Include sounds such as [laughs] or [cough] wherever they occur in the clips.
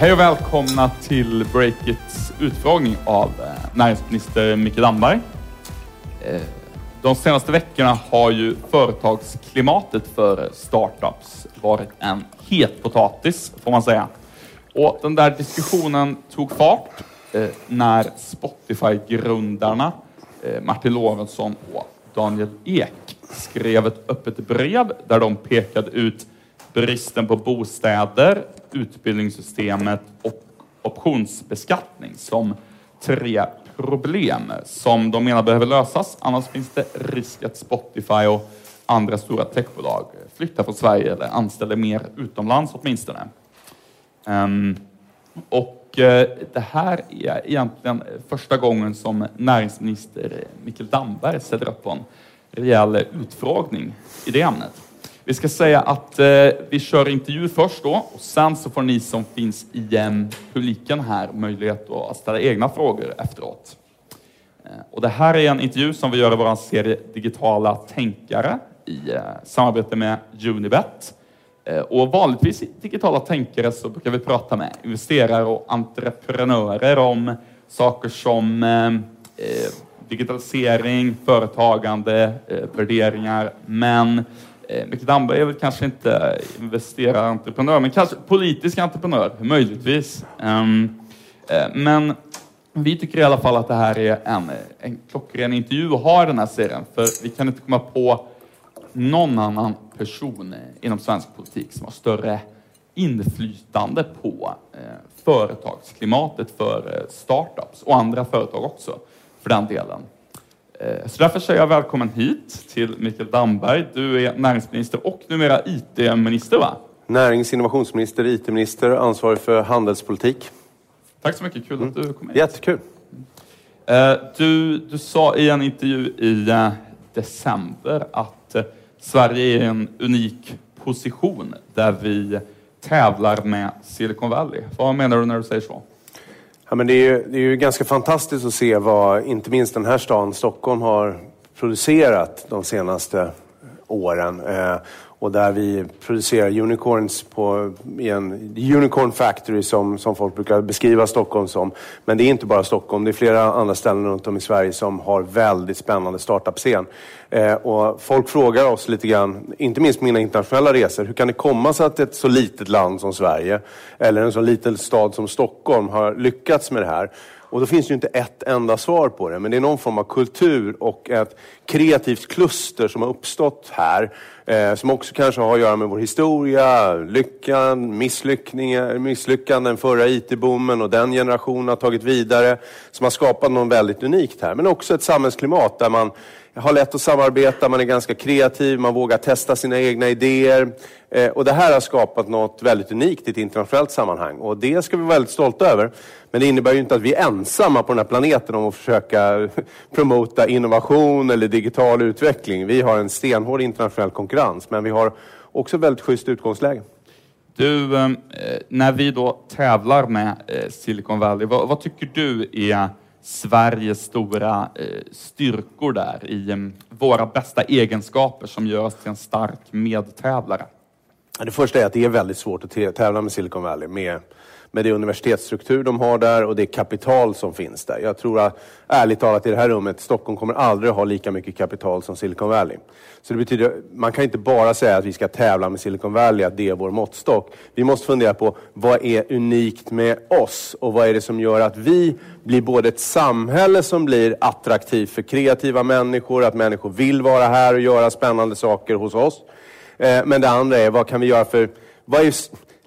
Hej och välkomna till Breakits utfrågning av eh, näringsminister Micke Damberg. Eh, de senaste veckorna har ju företagsklimatet för startups varit en het potatis, får man säga. Och den där diskussionen tog fart eh, när Spotify-grundarna Martin Lorentzon och Daniel Ek skrev ett öppet brev där de pekade ut bristen på bostäder, utbildningssystemet och optionsbeskattning som tre problem som de menar behöver lösas. Annars finns det risk att Spotify och andra stora techbolag flyttar från Sverige eller anställer mer utomlands åtminstone. Um, och eh, det här är egentligen första gången som näringsminister Mikael Damberg ställer upp på en rejäl utfrågning i det ämnet. Vi ska säga att eh, vi kör intervju först då och sen så får ni som finns i eh, publiken här möjlighet att ställa egna frågor efteråt. Eh, och det här är en intervju som vi gör i vår serie Digitala tänkare i eh, samarbete med Unibet. Eh, och vanligtvis i Digitala tänkare så brukar vi prata med investerare och entreprenörer om saker som ehm, eh, digitalisering, företagande, eh, värderingar, men Eh, Micke Damberg är väl kanske inte eh, investerarentreprenör, men kanske politisk entreprenör, möjligtvis. Um, men vi tycker i alla fall att det här är en, en klockren intervju att ha i den här serien, för vi kan inte komma på någon annan person inom svensk politik som har större inflytande på eh, företagsklimatet för eh, startups och andra företag också, för den delen. Eh, så därför säger jag välkommen hit till Mikael Damberg. Du är näringsminister och numera IT-minister va? Närings innovationsminister, IT-minister, ansvarig för handelspolitik. Tack så mycket, kul mm. att du kom hit. Jättekul. Eh, du, du sa i en intervju i eh, december att Sverige är i en unik position där vi tävlar med Silicon Valley. Vad menar du när du säger så? Ja, men det, är ju, det är ju ganska fantastiskt att se vad inte minst den här staden, Stockholm, har producerat de senaste åren. Eh, och där vi producerar unicorns på, i en unicorn factory som, som folk brukar beskriva Stockholm som. Men det är inte bara Stockholm, det är flera andra ställen runt om i Sverige som har väldigt spännande startup-scen. Eh, och folk frågar oss lite grann, inte minst på mina internationella resor, hur kan det komma sig att ett så litet land som Sverige, eller en så liten stad som Stockholm, har lyckats med det här? Och då finns det ju inte ett enda svar på det, men det är någon form av kultur och ett kreativt kluster som har uppstått här. Eh, som också kanske har att göra med vår historia, lyckan, misslyckanden, förra IT-boomen och den generationen har tagit vidare. Som har skapat något väldigt unikt här. Men också ett samhällsklimat där man har lätt att samarbeta, man är ganska kreativ, man vågar testa sina egna idéer. Eh, och det här har skapat något väldigt unikt i ett internationellt sammanhang. Och det ska vi vara väldigt stolta över. Men det innebär ju inte att vi är ensamma på den här planeten om att försöka [laughs] promota innovation eller digital utveckling. Vi har en stenhård internationell konkurrens, men vi har också väldigt schysst utgångsläge. Du, eh, när vi då tävlar med eh, Silicon Valley, vad, vad tycker du är Sveriges stora eh, styrkor där i eh, våra bästa egenskaper som gör oss till en stark medtävlare? Det första är att det är väldigt svårt att tävla med Silicon Valley med med det universitetsstruktur de har där och det kapital som finns där. Jag tror att, ärligt talat i det här rummet, Stockholm kommer aldrig ha lika mycket kapital som Silicon Valley. Så det betyder, man kan inte bara säga att vi ska tävla med Silicon Valley, att det är vår måttstock. Vi måste fundera på vad är unikt med oss och vad är det som gör att vi blir både ett samhälle som blir attraktivt för kreativa människor, att människor vill vara här och göra spännande saker hos oss. Eh, men det andra är, vad kan vi göra för vad är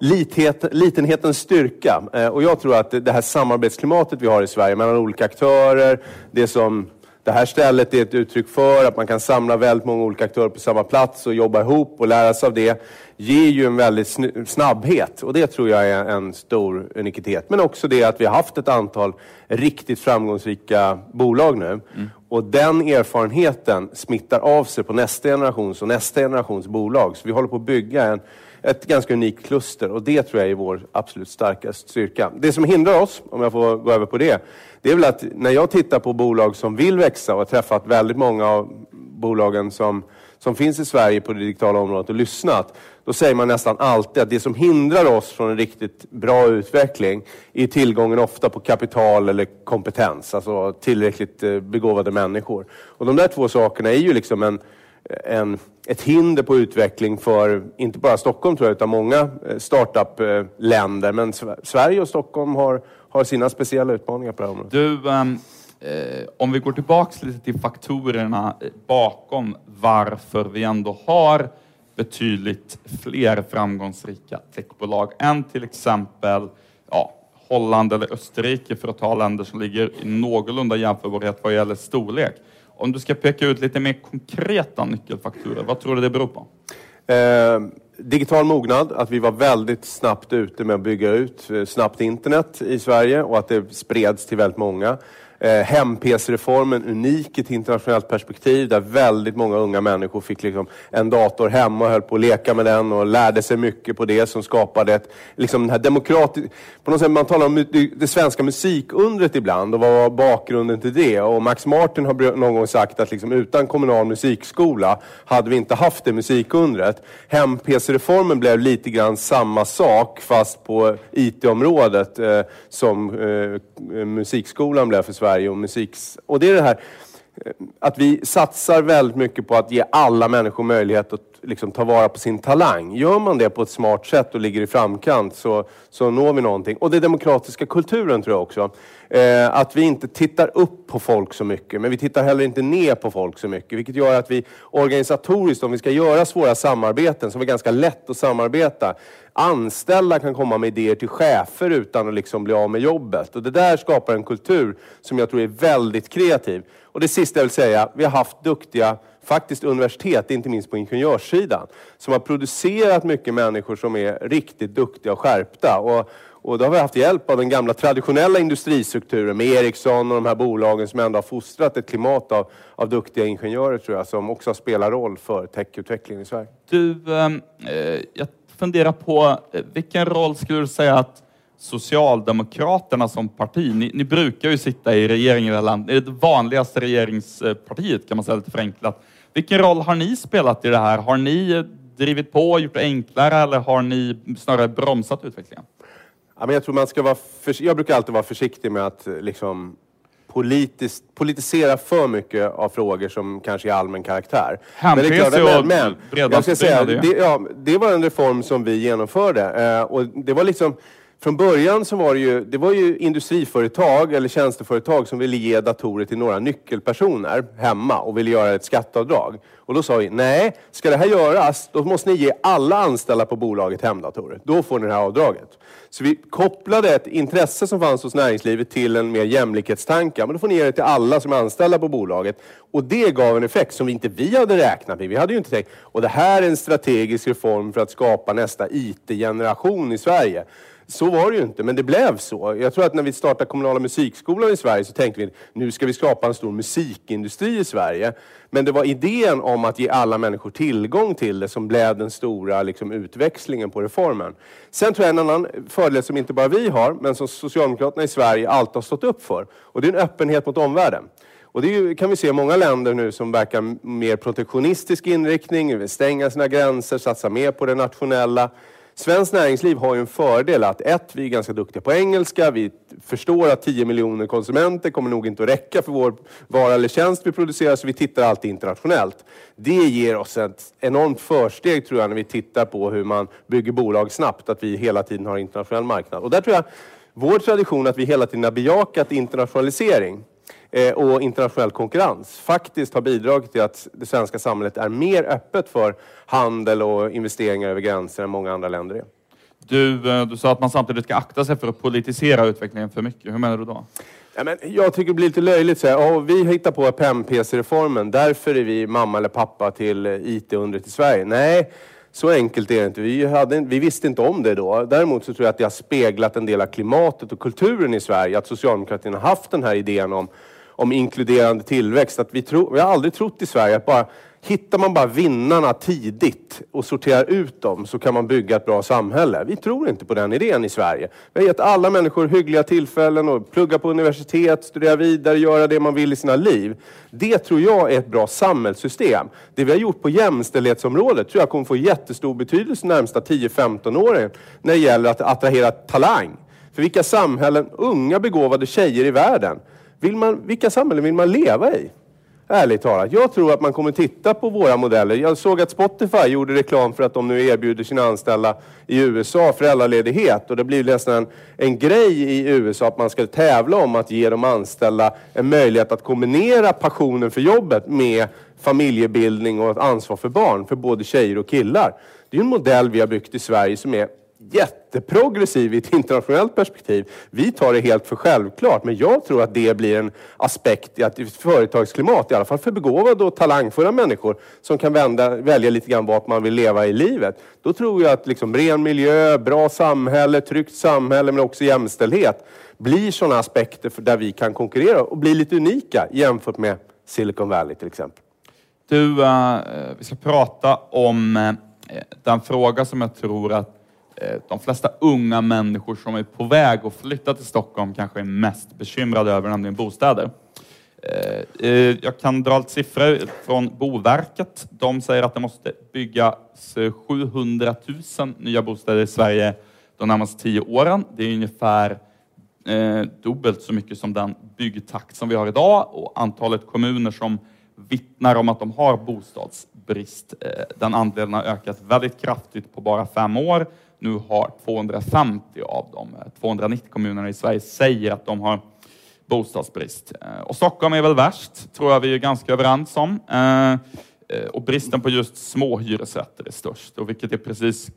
lithet, litenhetens styrka. Eh, och jag tror att det här samarbetsklimatet vi har i Sverige mellan olika aktörer, det som det här stället är ett uttryck för, att man kan samla väldigt många olika aktörer på samma plats och jobba ihop och lära sig av det, ger ju en väldigt snabbhet. Och det tror jag är en stor unikitet. Men också det att vi har haft ett antal riktigt framgångsrika bolag nu. Mm. Och den erfarenheten smittar av sig på nästa generations och nästa generations bolag. Så vi håller på att bygga en ett ganska unikt kluster och det tror jag är vår absolut starkaste styrka. Det som hindrar oss, om jag får gå över på det, det är väl att när jag tittar på bolag som vill växa och har träffat väldigt många av bolagen som, som finns i Sverige på det digitala området och lyssnat, då säger man nästan alltid att det som hindrar oss från en riktigt bra utveckling är tillgången ofta på kapital eller kompetens, alltså tillräckligt eh, begåvade människor. Och de där två sakerna är ju liksom en, en, ett hinder på utveckling för, inte bara Stockholm tror jag, utan många eh, startup-länder. Eh, Men Sverige och Stockholm har, har sina speciella utmaningar på det här området. Du, um Eh, om vi går tillbaks lite till faktorerna eh, bakom varför vi ändå har betydligt fler framgångsrika techbolag än till exempel ja, Holland eller Österrike för att ta länder som ligger i någorlunda jämförbarhet vad gäller storlek. Om du ska peka ut lite mer konkreta nyckelfaktorer, vad tror du det beror på? Eh, digital mognad, att vi var väldigt snabbt ute med att bygga ut eh, snabbt internet i Sverige och att det spreds till väldigt många. Eh, Hem-PC-reformen unik i ett internationellt perspektiv där väldigt många unga människor fick liksom en dator hemma och höll på att leka med den och lärde sig mycket på det som skapade ett, liksom den här demokratiska... På något sätt, man talar om det svenska musikundret ibland och vad var bakgrunden till det? Och Max Martin har någon gång sagt att liksom, utan kommunal musikskola hade vi inte haft det musikundret. Hem-PC-reformen blev lite grann samma sak fast på IT-området eh, som eh, musikskolan blev för Sverige Sverige och musik. Och det är det här eh, att vi satsar väldigt mycket på att ge alla människor möjlighet att liksom ta vara på sin talang. Gör man det på ett smart sätt och ligger i framkant så, så når vi någonting. Och det demokratiska kulturen tror jag också. Eh, att vi inte tittar upp på folk så mycket, men vi tittar heller inte ner på folk så mycket. Vilket gör att vi organisatoriskt, om vi ska göra svåra samarbeten, som är ganska lätt att samarbeta, anställda kan komma med idéer till chefer utan att liksom bli av med jobbet. Och det där skapar en kultur som jag tror är väldigt kreativ. Och det sista jag vill säga, vi har haft duktiga faktiskt universitet, inte minst på ingenjörssidan, som har producerat mycket människor som är riktigt duktiga och skärpta. Och, och då har vi haft hjälp av den gamla traditionella industristrukturen med Ericsson och de här bolagen som ändå har fostrat ett klimat av, av duktiga ingenjörer tror jag, som också spelar roll för techutvecklingen i Sverige. Du, ehm, eh, jag funderar på eh, vilken roll skulle du säga att Socialdemokraterna som parti, ni, ni brukar ju sitta i regeringen i det här landet, det är det vanligaste regeringspartiet kan man säga lite förenklat. Vilken roll har ni spelat i det här? Har ni eh, drivit på, gjort det enklare eller har ni snarare bromsat utvecklingen? Ja, men jag, tror man ska vara för, jag brukar alltid vara försiktig med att liksom, politiskt, politisera för mycket av frågor som kanske är allmän karaktär. Men det är klart, men, men jag ska säga, det, ja, det var en reform som vi genomförde eh, och det var liksom från början så var det ju, det var ju industriföretag eller tjänsteföretag som ville ge datorer till några nyckelpersoner hemma och ville göra ett skatteavdrag. Och då sa vi, nej, ska det här göras, då måste ni ge alla anställda på bolaget hemdatorer. Då får ni det här avdraget. Så vi kopplade ett intresse som fanns hos näringslivet till en mer jämlikhetstanke. Men då får ni ge det till alla som är anställda på bolaget. Och det gav en effekt som inte vi hade räknat med. Vi hade ju inte tänkt, och det här är en strategisk reform för att skapa nästa IT-generation i Sverige. Så var det ju inte, men det blev så. Jag tror att när vi startade kommunala musikskolan i Sverige så tänkte vi nu ska vi skapa en stor musikindustri i Sverige. Men det var idén om att ge alla människor tillgång till det som blev den stora liksom, utväxlingen på reformen. Sen tror jag en annan fördel som inte bara vi har, men som Socialdemokraterna i Sverige alltid har stått upp för. Och det är en öppenhet mot omvärlden. Och det kan vi se i många länder nu som verkar mer protektionistisk inriktning, vill stänga sina gränser, satsa mer på det nationella. Svenskt näringsliv har ju en fördel att ett, vi är ganska duktiga på engelska, vi förstår att 10 miljoner konsumenter kommer nog inte att räcka för vår vara eller tjänst vi producerar, så vi tittar alltid internationellt. Det ger oss ett enormt försteg tror jag när vi tittar på hur man bygger bolag snabbt, att vi hela tiden har internationell marknad. Och där tror jag vår tradition att vi hela tiden har bejakat internationalisering och internationell konkurrens faktiskt har bidragit till att det svenska samhället är mer öppet för handel och investeringar över gränser än många andra länder är. Du, eh, du sa att man samtidigt ska akta sig för att politisera utvecklingen för mycket. Hur menar du då? Ja, men jag tycker det blir lite löjligt. Så här, oh, vi hittar på PEM-PC-reformen, därför är vi mamma eller pappa till IT-undret i Sverige. Nej, så enkelt är det inte. Vi, hade, vi visste inte om det då. Däremot så tror jag att det har speglat en del av klimatet och kulturen i Sverige. Att socialdemokratin har haft den här idén om om inkluderande tillväxt. Att vi, tro, vi har aldrig trott i Sverige att bara hittar man bara vinnarna tidigt och sorterar ut dem så kan man bygga ett bra samhälle. Vi tror inte på den idén i Sverige. Vi har gett alla människor hyggliga tillfällen att plugga på universitet, studera vidare, göra det man vill i sina liv. Det tror jag är ett bra samhällssystem. Det vi har gjort på jämställdhetsområdet tror jag kommer få jättestor betydelse de närmsta 10-15 åren när det gäller att attrahera talang. För vilka samhällen, unga begåvade tjejer i världen, vill man, vilka samhällen vill man leva i? Ärligt talat. Jag tror att man kommer titta på våra modeller. Jag såg att Spotify gjorde reklam för att de nu erbjuder sina anställda i USA föräldraledighet. Och det blir nästan en, en grej i USA att man ska tävla om att ge de anställda en möjlighet att kombinera passionen för jobbet med familjebildning och ett ansvar för barn, för både tjejer och killar. Det är en modell vi har byggt i Sverige som är jätteprogressiv i ett [laughs] internationellt perspektiv. Vi tar det helt för självklart, men jag tror att det blir en aspekt i ett företagsklimat, i alla fall för begåvade och talangfulla människor som kan vända, välja lite grann vart man vill leva i livet. Då tror jag att liksom ren miljö, bra samhälle, tryggt samhälle men också jämställdhet blir sådana aspekter där vi kan konkurrera och bli lite unika jämfört med Silicon Valley till exempel. Du, uh, vi ska prata om uh, den fråga som jag tror att Eh, de flesta unga människor som är på väg att flytta till Stockholm kanske är mest bekymrade över, nämligen bostäder. Eh, eh, jag kan dra lite siffror från Boverket. De säger att det måste byggas 700 000 nya bostäder i Sverige de närmaste tio åren. Det är ungefär dubbelt så mycket som den byggtakt som vi har idag och antalet kommuner som vittnar om att de har bostadsbrist. Den andelen har ökat väldigt kraftigt på bara fem år nu har 250 av de 290 eh, kommunerna i Sverige säger att de har bostadsbrist. Eh, och Stockholm är väl värst, tror jag vi är ganska överens om. Eh, och bristen på just små hyresrätter är störst, och vilket är precis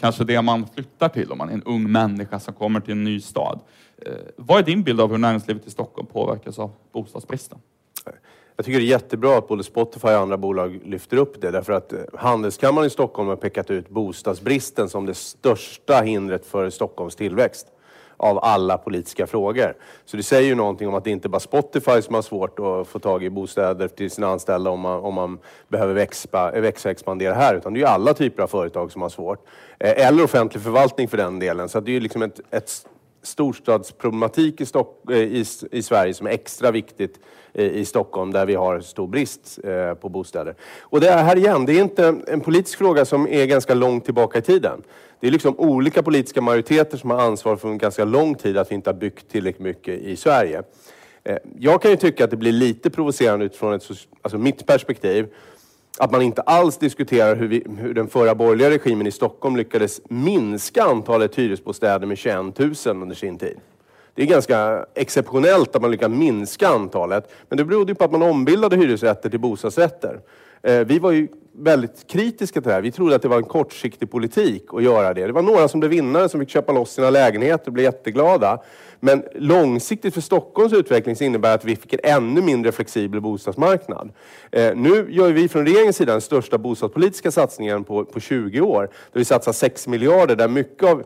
kanske det man flyttar till om man är en ung människa som kommer till en ny stad. Vad är din bild av hur näringslivet i Stockholm påverkas av bostadsbristen? Jag tycker det är jättebra att både Spotify och andra bolag lyfter upp det. Därför att eh, Handelskammaren i Stockholm har pekat ut bostadsbristen som det största hindret för Stockholms tillväxt av alla politiska frågor. Så det säger ju någonting om att det inte bara Spotify som har svårt att få tag i bostäder till sina anställda om man, om man behöver växa, växa och expandera här, utan det är ju alla typer av företag som har svårt. Eh, eller offentlig förvaltning för den delen. Så det är ju liksom ett, ett storstadsproblematik i, Stock, eh, i, i, Sverige som är extra viktigt eh, i Stockholm där vi har stor brist eh, på bostäder. Och det här igen, det är inte en politisk fråga som är ganska långt tillbaka i tiden. Det är liksom olika politiska majoriteter som har ansvar för en ganska lång tid att vi inte har byggt tillräckligt mycket i Sverige. Eh, jag kan ju tycka att det blir lite provocerande utifrån ett, alltså mitt perspektiv att man inte alls diskuterar hur, vi, hur, den förra borgerliga regimen i Stockholm lyckades minska antalet hyresbostäder med 21 000 under sin tid. Det är ganska exceptionellt att man lyckas minska antalet. Men det berodde på att man ombildade hyresrätter till bostadsrätter. Eh, vi var ju väldigt kritiska till det här. Vi trodde att det var en kortsiktig politik att göra det. Det var några som blev vinnare som fick köpa loss sina lägenheter och blev jätteglada. Men långsiktigt för Stockholms utveckling så innebär det att vi fick en ännu mindre flexibel bostadsmarknad. Eh, nu gör vi från regeringens sida den största bostadspolitiska satsningen på, på 20 år. Där vi satsar 6 miljarder där mycket av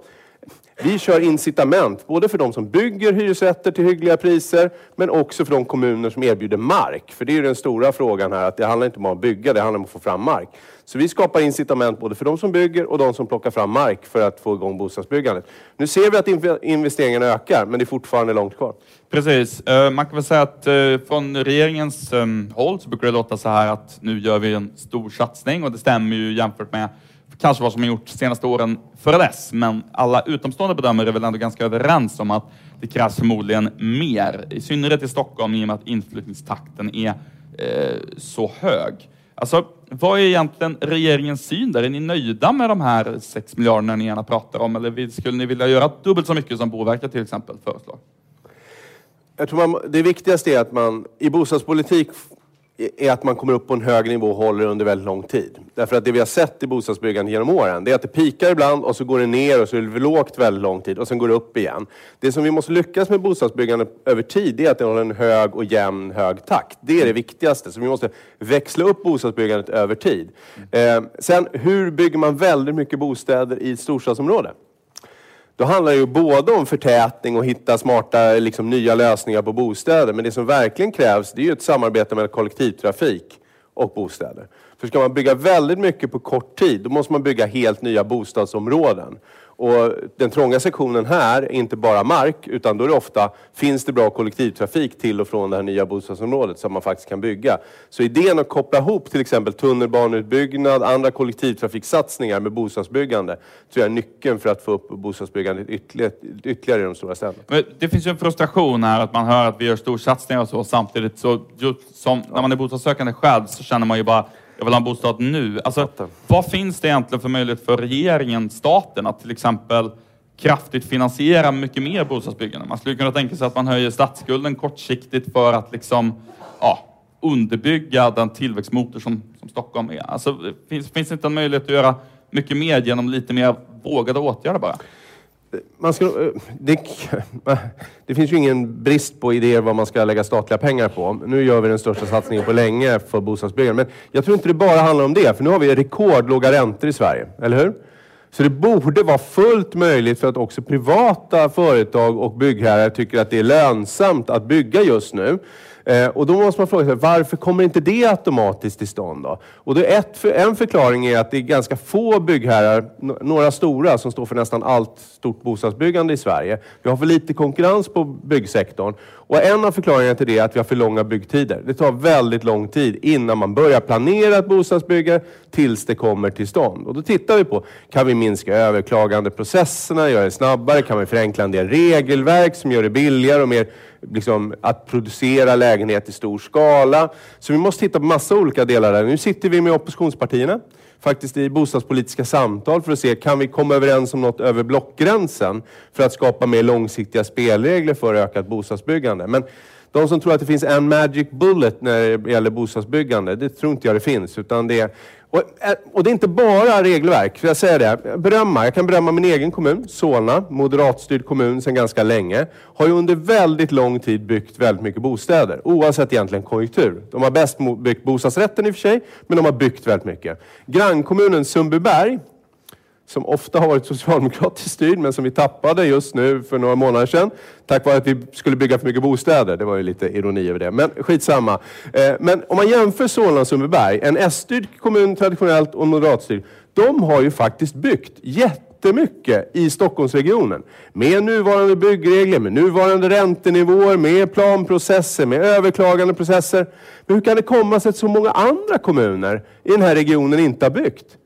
vi kör incitament, både för de som bygger hyresrätter till hyggliga priser, men också för de kommuner som erbjuder mark. För det är ju den stora frågan här, att det handlar inte bara om att bygga, det handlar om att få fram mark. Så vi skapar incitament både för de som bygger och de som plockar fram mark för att få igång bostadsbyggandet. Nu ser vi att investeringarna ökar, men det är fortfarande långt kvar. Precis. Eh, man kan väl säga att eh, från regeringens eh, håll så brukar det låta så här att nu gör vi en stor satsning och det stämmer ju jämfört med kanske vad som har gjorts de senaste åren före dess, men alla utomstående bedömare är väl ändå ganska överens om att det krävs förmodligen mer, i synnerhet i Stockholm i och med att inflyttningstakten är eh, så hög. Alltså, vad är egentligen regeringens syn där? Är ni nöjda med de här 6 miljarderna ni gärna pratar om, eller skulle ni vilja göra dubbelt så mycket som Boverket till exempel föreslår? Jag tror man, det viktigaste är att man i bostadspolitik är att man kommer upp på en hög nivå och håller under väldigt lång tid. Därför att det vi har sett i bostadsbyggandet genom åren, det är att det pikar ibland och så går det ner och så är det lågt väldigt lång tid och sen går det upp igen. Det som vi måste lyckas med bostadsbyggandet över tid, det är att det håller en hög och jämn hög takt. Det är det viktigaste. Så vi måste växla upp bostadsbyggandet över tid. Eh, sen, hur bygger man väldigt mycket bostäder i ett storstadsområde? Då handlar det ju både om förtätning och hitta smarta liksom, nya lösningar på bostäder. Men det som verkligen krävs det är ju ett samarbete med kollektivtrafik och bostäder. För ska man bygga väldigt mycket på kort tid, då måste man bygga helt nya bostadsområden. Och den trånga sektionen här är inte bara mark, utan då är det ofta, finns det bra kollektivtrafik till och från det här nya bostadsområdet som man faktiskt kan bygga. Så idén att koppla ihop till exempel tunnelbaneutbyggnad, andra kollektivtrafiksatsningar med bostadsbyggande, tror jag är nyckeln för att få upp bostadsbyggandet ytterligare, ytterligare i de stora städerna. Men det finns ju en frustration här att man hör att vi gör storsatsningar och så samtidigt så, just som när man är bostadssökande själv så känner man ju bara jag vill ha en bostad nu. Alltså, vad finns det egentligen för möjlighet för regeringen, staten, att till exempel kraftigt finansiera mycket mer bostadsbyggande? Man skulle kunna tänka sig att man höjer statsskulden kortsiktigt för att liksom, ja, underbygga den tillväxtmotor som, som Stockholm är. Alltså, finns, finns det inte en möjlighet att göra mycket mer genom lite mer vågade åtgärder bara? Man ska, eh, det, [laughs] det, finns ju ingen brist på idéer vad man ska lägga statliga pengar på. Nu gör vi den största satsningen på länge för bostadsbyggande. Men jag tror inte det bara handlar om det, för nu har vi rekordlåga räntor i Sverige, eller hur? Så det borde vara fullt möjligt för att också privata företag och byggherrar tycker att det är lönsamt att bygga just nu. Eh, och då måste man fråga sig, varför kommer inte det automatiskt till stånd då? Och då ett, för, en förklaring är att det är ganska få byggherrar, några stora, som står för nästan allt stort bostadsbyggande i Sverige. Vi har för lite konkurrens på byggsektorn. Och en av förklaringarna till det är att vi har för långa byggtider. Det tar väldigt lång tid innan man börjar planera ett bostadsbygge tills det kommer till stånd. Och då tittar vi på, kan vi minska överklagandeprocesserna, göra det snabbare? Kan vi förenkla en del regelverk som gör det billigare och mer liksom, att producera lägenhet i stor skala. Så vi måste titta på massa olika delar där. Nu sitter vi med oppositionspartierna faktiskt i bostadspolitiska samtal för att se, kan vi komma överens om något över blockgränsen för att skapa mer långsiktiga spelregler för ökat bostadsbyggande. Men de som tror att det finns en magic bullet när det gäller bostadsbyggande, det tror inte jag det finns. Utan det är och, eh, och, det är inte bara regelverk, för jag säger det. Berömma, jag kan berömma min egen kommun, Solna, moderatstyrd kommun sedan ganska länge. Har ju under väldigt lång tid byggt väldigt mycket bostäder, oavsett egentligen konjunktur. De har bäst byggt bostadsrätten i och för sig, men de har byggt väldigt mycket. Grannkommunen Sundbyberg, som ofta har varit socialdemokratiskt styrd, men som vi tappade just nu för några månader sedan. Tack vare att vi skulle bygga för mycket bostäder. Det var ju lite ironi över det, men skitsamma. Eh, men om man jämför Solna och Sundbyberg, en S-styrd kommun traditionellt och en moderatstyrd. De har ju faktiskt byggt jättemycket i Stockholmsregionen. Med nuvarande byggregler, med nuvarande räntenivåer, med planprocesser, med överklagandeprocesser. Men hur kan det komma sig att så många andra kommuner i den här regionen inte har byggt?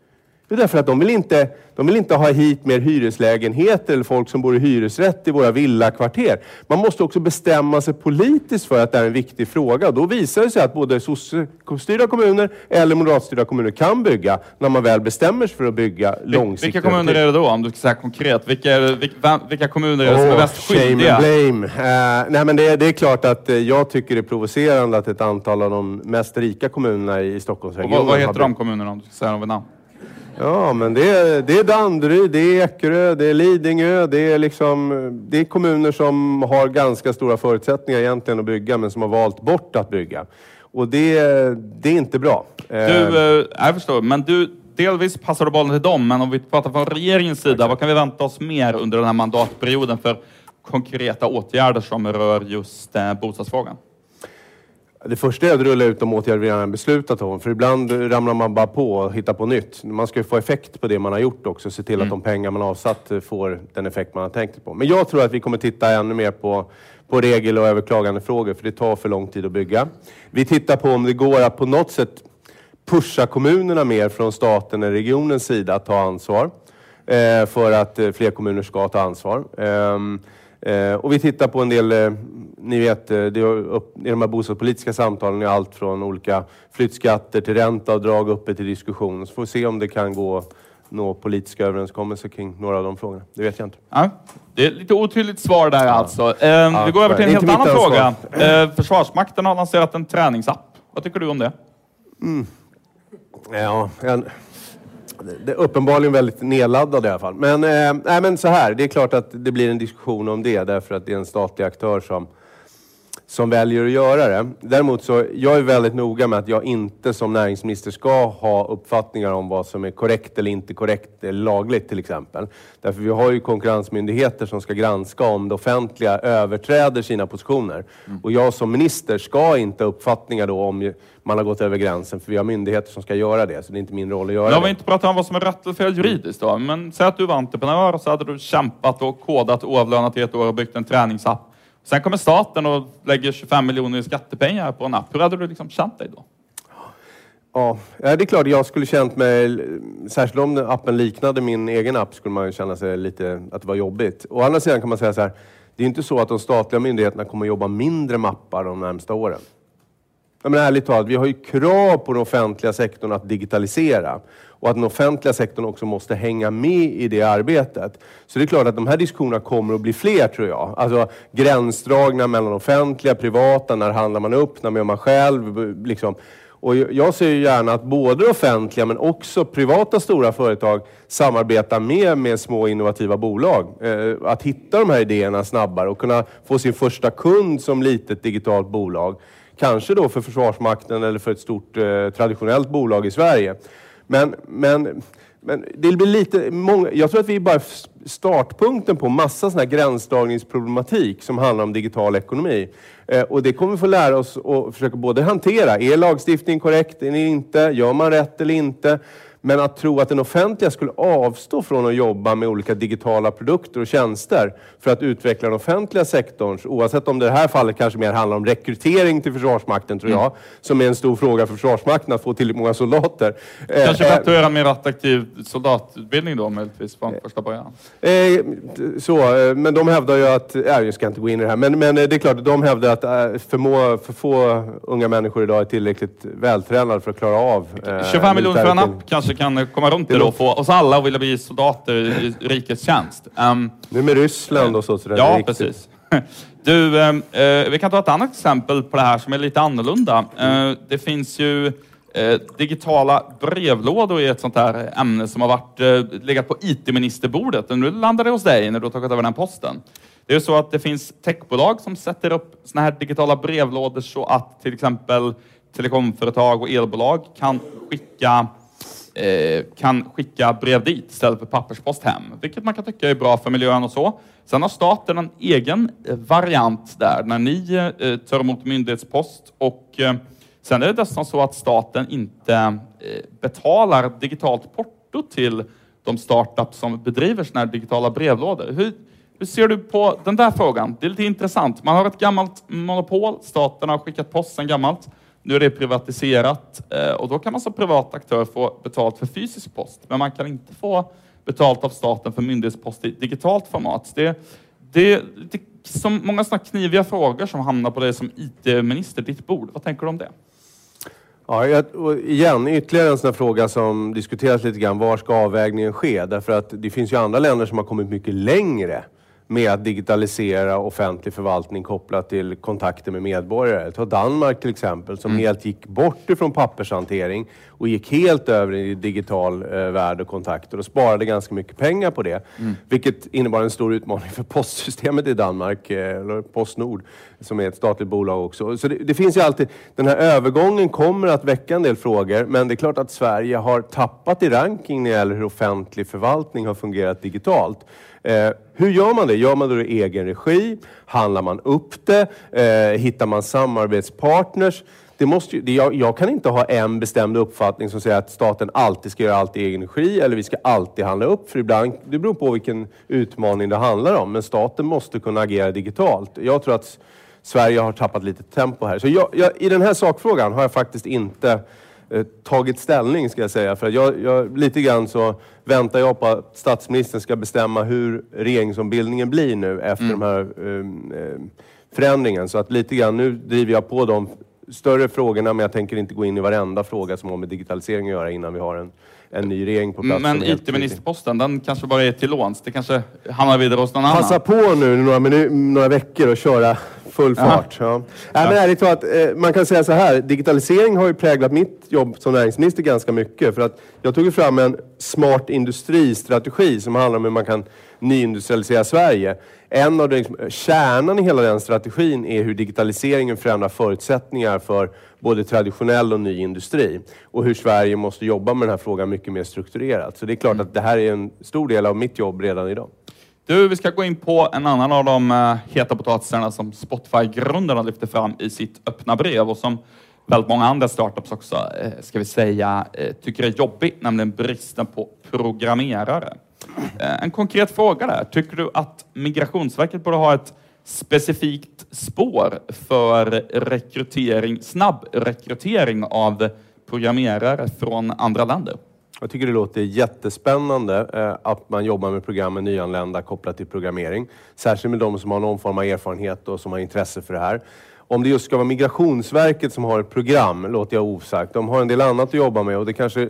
Det är därför att de vill, inte, de vill inte ha hit mer hyreslägenheter eller folk som bor i hyresrätt i våra villakvarter. Man måste också bestämma sig politiskt för att det är en viktig fråga. Då visar det sig att både sossestyrda kommuner eller moderatstyrda kommuner kan bygga när man väl bestämmer sig för att bygga långsiktigt. Vilka kommuner är det då, om du ska säga konkret? Vilka, vilka, vilka kommuner är det som är mest skyldiga? Shame and blame. Uh, nej, men det, det, är klart att uh, jag tycker det är provocerande att ett antal av de mest rika kommunerna i Stockholmsregionen... Och vad, vad heter de kommunerna, om du ska säga dem vid namn? Ja, men det är, det är Danderyd, det är Ekerö, det är Lidingö. Det är, liksom, det är kommuner som har ganska stora förutsättningar egentligen att bygga, men som har valt bort att bygga. Och det, det är inte bra. Du, eh, jag förstår, men du, delvis passar du bollen till dem, men om vi pratar från regeringens sida, vad kan vi vänta oss mer under den här mandatperioden för konkreta åtgärder som rör just eh, bostadsfrågan? Det första är att rulla ut de åtgärder vi redan beslutat om. För ibland ramlar man bara på och hittar på nytt. Man ska ju få effekt på det man har gjort också. Se till mm. att de pengar man avsatt får den effekt man har tänkt på. Men jag tror att vi kommer titta ännu mer på, på regel och överklagandefrågor. För det tar för lång tid att bygga. Vi tittar på om det går att på något sätt pusha kommunerna mer från staten eller regionens sida att ta ansvar. Eh, för att eh, fler kommuner ska ta ansvar. Ehm, Eh, och vi tittar på en del, eh, ni vet, eh, det upp, i de här bostadspolitiska samtalen är allt från olika flyttskatter till ränteavdrag uppe till diskussion. Så får vi se om det kan gå nå politiska överenskommelser kring några av de frågorna. Det vet jag inte. Ja, det är lite otydligt svar där ja. alltså. Eh, ja, vi går över till en helt annan fråga. Eh, Försvarsmakten har lanserat en träningsapp. Vad tycker du om det? Mm. Ja, en det är uppenbarligen väldigt nedladdad i alla fall. Men, eh, nej, men så här, det är klart att det blir en diskussion om det därför att det är en statlig aktör som, som väljer att göra det. Däremot så, jag är väldigt noga med att jag inte som näringsminister ska ha uppfattningar om vad som är korrekt eller inte korrekt eller lagligt till exempel. Därför vi har ju konkurrensmyndigheter som ska granska om det offentliga överträder sina positioner. Mm. Och jag som minister ska inte ha uppfattningar då om man har gått över gränsen, för vi har myndigheter som ska göra det, så det är inte min roll att göra det. Jag vill inte prata om vad som är rätt eller fel juridiskt då, men säg att du var entreprenör och så hade du kämpat och kodat oavlönat i ett år och byggt en träningsapp Sen kommer staten och lägger 25 miljoner i skattepengar på en app. Hur hade du liksom känt dig då? Ja, det är klart jag skulle känt mig, särskilt om appen liknade min egen app, skulle man känna sig lite, att det var jobbigt. Å andra sidan kan man säga så här, det är inte så att de statliga myndigheterna kommer jobba mindre med appar de närmsta åren. Men ärligt talat, vi har ju krav på den offentliga sektorn att digitalisera och att den offentliga sektorn också måste hänga med i det arbetet. Så det är klart att de här diskussionerna kommer att bli fler tror jag. Alltså gränsdragningar mellan offentliga, privata, när handlar man upp, när gör man själv? Liksom. Och jag ser ju gärna att både offentliga men också privata stora företag samarbetar mer med små innovativa bolag. Eh, att hitta de här idéerna snabbare och kunna få sin första kund som litet digitalt bolag. Kanske då för Försvarsmakten eller för ett stort eh, traditionellt bolag i Sverige. Men, men, men det blir lite... Många, jag tror att vi är bara startpunkten på massa sån här gränsdragningsproblematik som handlar om digital ekonomi. Eh, och det kommer vi få lära oss att försöka både hantera. Är lagstiftningen korrekt? Är den inte? Gör man rätt eller inte? Men att tro att den offentliga skulle avstå från att jobba med olika digitala produkter och tjänster för att utveckla den offentliga sektorns, oavsett om det i det här fallet kanske mer handlar om rekrytering till Försvarsmakten, tror jag, mm. som är en stor fråga för Försvarsmakten, att få tillräckligt många soldater. Eh, kanske för att göra en mer attraktiv soldatutbildning då, möjligtvis, från första början? Eh, så, men de hävdar ju att, ja, jag ska inte gå in i det här, men, men det är klart, de hävdar att för, för få unga människor idag är tillräckligt vältränade för att klara av 25 miljoner för en app kanske kanske kan komma runt det, det då och få oss alla att vilja bli soldater i rikets tjänst. Um, nu med Ryssland och så. så ja, riktigt. precis. [laughs] Du, eh, vi kan ta ett annat exempel på det här som är lite annorlunda. Eh, det finns ju eh, digitala brevlådor i ett sånt här ämne som har varit, eh, legat på IT-ministerbordet. Nu landar det hos dig när du har tagit över den posten. Det är så att det finns techbolag som sätter upp såna här digitala brevlådor så att till exempel telekomföretag och elbolag kan skicka Eh, kan skicka brev dit istället för papperspost hem, vilket man kan tycka är bra för miljön och så. Sen har staten en egen eh, variant där när ni eh, tar emot myndighetspost och eh, sen är det dessutom så att staten inte eh, betalar digitalt porto till de startups som bedriver sådana här digitala brevlådor. Hur, hur ser du på den där frågan? Det är lite intressant. Man har ett gammalt monopol. Staten har skickat post sedan gammalt. Nu är det privatiserat eh, och då kan man som privat aktör få betalt för fysisk post, men man kan inte få betalt av staten för myndighetspost i digitalt format. Det, det, det är som många sådana kniviga frågor som hamnar på dig som IT-minister, ditt bord. Vad tänker du om det? Ja, igen, ytterligare en sån fråga som diskuteras lite grann. Var ska avvägningen ske? Därför att det finns ju andra länder som har kommit mycket längre med att digitalisera offentlig förvaltning kopplat till kontakter med medborgare. Ta Danmark till exempel som mm. helt gick bort ifrån pappershantering och gick helt över i digital eh, värld och kontakter och sparade ganska mycket pengar på det. Mm. Vilket innebar en stor utmaning för postsystemet i Danmark, eh, eller Postnord, som är ett statligt bolag också. Så det, det, finns ju alltid, den här övergången kommer att väcka en del frågor, men det är klart att Sverige har tappat i ranking när det gäller hur offentlig förvaltning har fungerat digitalt. Eh, hur gör man det? Gör man det i egen regi? Handlar man upp det? Eh, hittar man samarbetspartners? Det måste ju, det, jag, jag, kan inte ha en bestämd uppfattning som säger att staten alltid ska göra allt i egen regi eller vi ska alltid handla upp. För ibland, det beror på vilken utmaning det handlar om. Men staten måste kunna agera digitalt. Jag tror att Sverige har tappat lite tempo här. Så jag, jag, I den här sakfrågan har jag faktiskt inte eh, tagit ställning ska jag säga. För jag, jag, lite grann så väntar jag på att statsministern ska bestämma hur regeringsombildningen blir nu efter mm. de här eh, förändringen. Så att lite grann, nu driver jag på de större frågorna, men jag tänker inte gå in i varenda fråga som har med digitalisering att göra innan vi har en, en ny regering på plats. Men IT-ministerposten, den kanske bara är till låns? Det kanske hamnar vidare hos någon Passa annan? Passa på nu några, några veckor och köra full fart. Ja. Ja. Nej, men ärligt talat, eh, man kan säga så här. Digitalisering har ju präglat mitt jobb som näringsminister ganska mycket. För att jag tog fram en smart industristrategi som handlar om hur man kan nyindustrialisera Sverige. En av de, liksom, kärnan i hela den strategin är hur digitaliseringen förändrar förutsättningar för både traditionell och ny industri. Och hur Sverige måste jobba med den här frågan mycket mer strukturerat. Så det är klart att det här är en stor del av mitt jobb redan idag. Du, vi ska gå in på en annan av de uh, heta potatisarna som Spotify-grundarna lyfter fram i sitt öppna brev och som väldigt många andra startups också, uh, ska vi säga, uh, tycker är jobbig, nämligen bristen på programmerare. En konkret fråga där. Tycker du att Migrationsverket borde ha ett specifikt spår för rekrytering, snabb rekrytering av programmerare från andra länder? Jag tycker det låter jättespännande eh, att man jobbar med program med nyanlända kopplat till programmering. Särskilt med de som har någon form av erfarenhet och som har intresse för det här. Om det just ska vara Migrationsverket som har ett program låter jag osagt. De har en del annat att jobba med och det kanske...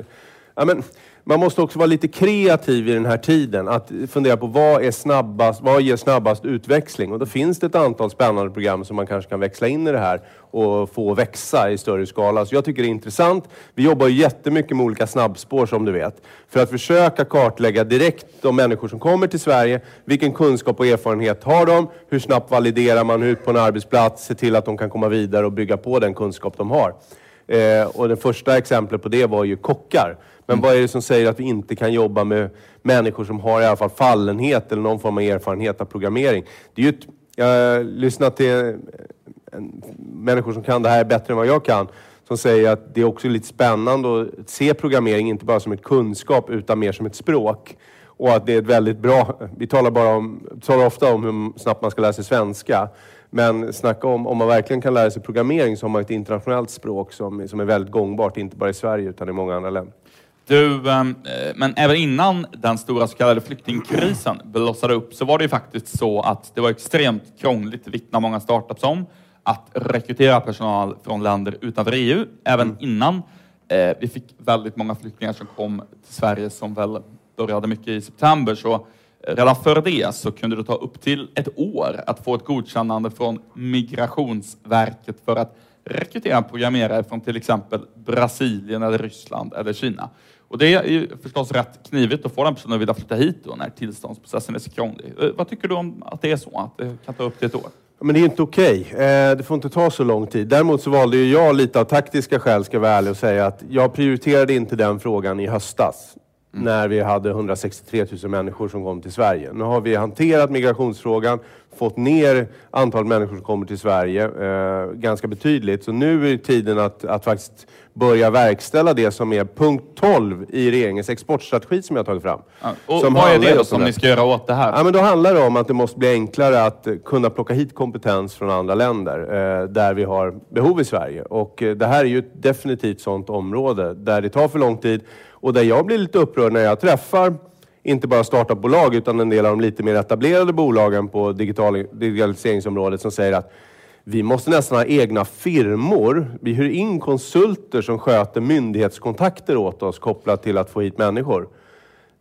Ja, men, man måste också vara lite kreativ i den här tiden. Att fundera på vad, är snabbast, vad ger snabbast utväxling? Och då finns det ett antal spännande program som man kanske kan växla in i det här och få växa i större skala. Så jag tycker det är intressant. Vi jobbar ju jättemycket med olika snabbspår som du vet. För att försöka kartlägga direkt de människor som kommer till Sverige. Vilken kunskap och erfarenhet har de? Hur snabbt validerar man ut på en arbetsplats? Se till att de kan komma vidare och bygga på den kunskap de har. Eh, och det första exemplet på det var ju kockar. Men vad är det som säger att vi inte kan jobba med människor som har i alla fall fallenhet eller någon form av erfarenhet av programmering? Det är ju ett, jag har lyssnat till människor som kan det här bättre än vad jag kan som säger att det är också lite spännande att se programmering inte bara som ett kunskap utan mer som ett språk. Och att det är ett väldigt bra... Vi talar, bara om, talar ofta om hur snabbt man ska lära sig svenska. Men snacka om, om man verkligen kan lära sig programmering så har man ett internationellt språk som, som är väldigt gångbart, inte bara i Sverige utan i många andra länder. Du, ehm, eh, men även innan den stora så kallade flyktingkrisen blossade upp så var det ju faktiskt så att det var extremt krångligt, vittnar många startups om, att rekrytera personal från länder utanför EU. Även mm. innan eh, vi fick väldigt många flyktingar som kom till Sverige som väl började mycket i september. Så eh, redan före det så kunde det ta upp till ett år att få ett godkännande från Migrationsverket för att rekrytera programmerare från till exempel Brasilien, eller Ryssland eller Kina. Och det är ju förstås rätt knivigt att få den personen att vilja flytta hit då när tillståndsprocessen är så krånglig. Eh, vad tycker du om att det är så, att det kan ta upp till ett år? Men det är inte okej. Okay. Eh, det får inte ta så lång tid. Däremot så valde ju jag lite av taktiska skäl, ska jag vara ärlig och säga, att jag prioriterade inte den frågan i höstas. Mm. När vi hade 163 000 människor som kom till Sverige. Nu har vi hanterat migrationsfrågan, fått ner antalet människor som kommer till Sverige eh, ganska betydligt. Så nu är tiden att, att faktiskt börja verkställa det som är punkt 12 i regeringens exportstrategi som jag tagit fram. Ja, och som vad är det då som ni ska göra åt det här? Ja, men då handlar det om att det måste bli enklare att kunna plocka hit kompetens från andra länder eh, där vi har behov i Sverige. Och eh, det här är ju ett definitivt sådant område där det tar för lång tid och där jag blir lite upprörd när jag träffar inte bara startupbolag utan en del av de lite mer etablerade bolagen på digital, digitaliseringsområdet som säger att vi måste nästan ha egna firmor. Vi hyr in konsulter som sköter myndighetskontakter åt oss kopplat till att få hit människor.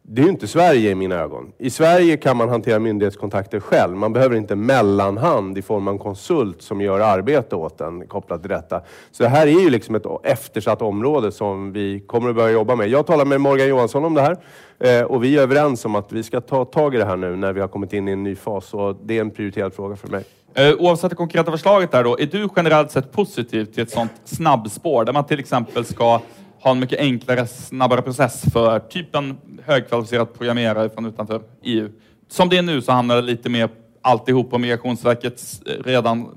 Det är ju inte Sverige i mina ögon. I Sverige kan man hantera myndighetskontakter själv. Man behöver inte mellanhand i form av en konsult som gör arbete åt en kopplat till detta. Så det här är ju liksom ett eftersatt område som vi kommer att börja jobba med. Jag talar med Morgan Johansson om det här eh, och vi är överens om att vi ska ta tag i det här nu när vi har kommit in i en ny fas. Och det är en prioriterad fråga för mig. Eh, oavsett det konkreta förslaget där då, är du generellt sett positiv till ett sånt snabbspår där man till exempel ska ha en mycket enklare, snabbare process för typ en högkvalificerad programmerare från utanför EU. Som det är nu så hamnar det lite mer alltihop på Migrationsverkets eh, redan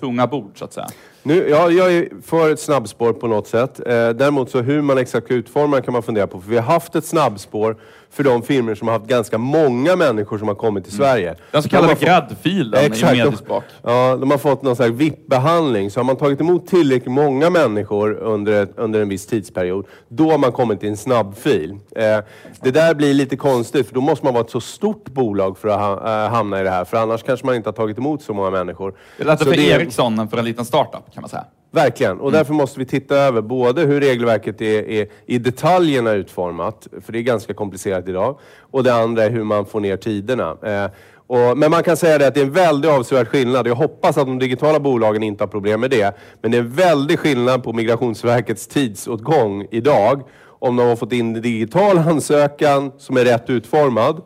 tunga bord så att säga. Nu, ja, jag är för ett snabbspår på något sätt. Eh, däremot så hur man exakt utformar kan man fundera på. För vi har haft ett snabbspår för de firmor som har haft ganska många människor som har kommit till mm. Sverige. Den så kallade gräddfilen exakt, i Mediaspak. De, ja, de har fått någon slags VIP-behandling. Så har man tagit emot tillräckligt många människor under, ett, under en viss tidsperiod, då har man kommit till en snabbfil. Eh, det där blir lite konstigt, för då måste man vara ett så stort bolag för att ha, äh, hamna i det här. För annars kanske man inte har tagit emot så många människor. Det är lättare för det... Ericsson än för en liten startup, kan man säga. Verkligen, och mm. därför måste vi titta över både hur regelverket är, är, i detaljerna utformat, för det är ganska komplicerat idag, och det andra är hur man får ner tiderna. Eh, Och, men man kan säga det att det är en väldigt avsevärd skillnad. Jag hoppas att de digitala bolagen inte har problem med det. Men det är en väldig skillnad på Migrationsverkets tidsåtgång idag om de har fått in en digital ansökan som är rätt utformad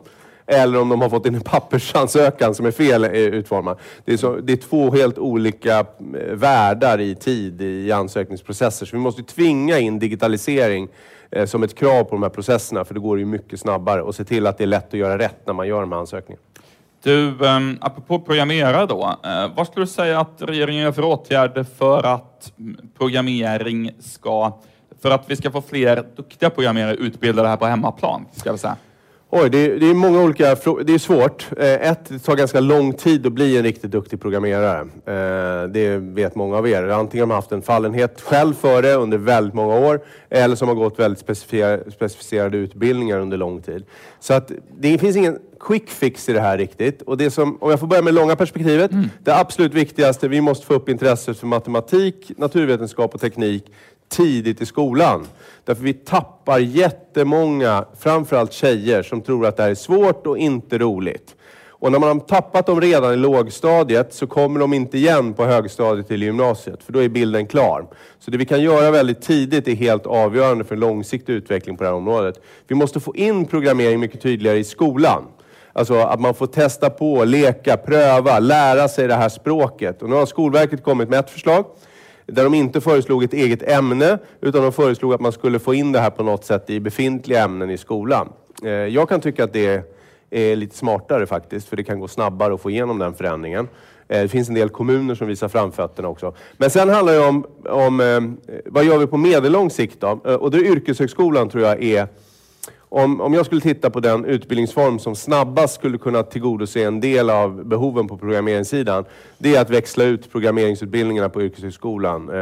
eller om de har fått in en pappersansökan som är fel eh, utformad. Det är, så, det är två helt olika eh, världar i tid i ansökningsprocesser. Så vi måste tvinga in digitalisering eh, som ett krav på de här processerna, för det går ju mycket snabbare. Och se till att det är lätt att göra rätt när man gör de här ansökningarna. Du, eh, apropå programmerare då. Eh, vad skulle du säga att regeringen gör för åtgärder för att programmering ska, för att vi ska få fler duktiga programmerare utbildade här på hemmaplan? Ska jag säga? Oj, det är, det är många olika Det är svårt. Eh, ett, det tar ganska lång tid att bli en riktigt duktig programmerare. Eh, det vet många av er. Antingen har man haft en fallenhet själv för det under väldigt många år eller som har gått väldigt specificerade utbildningar under lång tid. Så att det finns ingen quick fix i det här riktigt. Och det som, om jag får börja med det långa perspektivet. Mm. Det absolut viktigaste, vi måste få upp intresset för matematik, naturvetenskap och teknik tidigt i skolan. Därför vi tappar jättemånga, framförallt tjejer, som tror att det här är svårt och inte roligt. Och när man har tappat dem redan i lågstadiet så kommer de inte igen på högstadiet eller gymnasiet, för då är bilden klar. Så det vi kan göra väldigt tidigt är helt avgörande för en långsiktig utveckling på det här området. Vi måste få in programmering mycket tydligare i skolan. Alltså att man får testa på, leka, pröva, lära sig det här språket. Och nu har Skolverket kommit med ett förslag där de inte föreslog ett eget ämne, utan de föreslog att man skulle få in det här på något sätt i befintliga ämnen i skolan. Eh, jag kan tycka att det är lite smartare faktiskt, för det kan gå snabbare att få igenom den förändringen. Eh, det finns en del kommuner som visar framfötterna också. Men sen handlar det om, om eh, vad gör vi på medellång sikt då? Och då är yrkeshögskolan tror jag är om, om jag skulle titta på den utbildningsform som snabbast skulle kunna tillgodose en del av behoven på programmeringssidan, det är att växla ut programmeringsutbildningarna på yrkeshögskolan. Eh,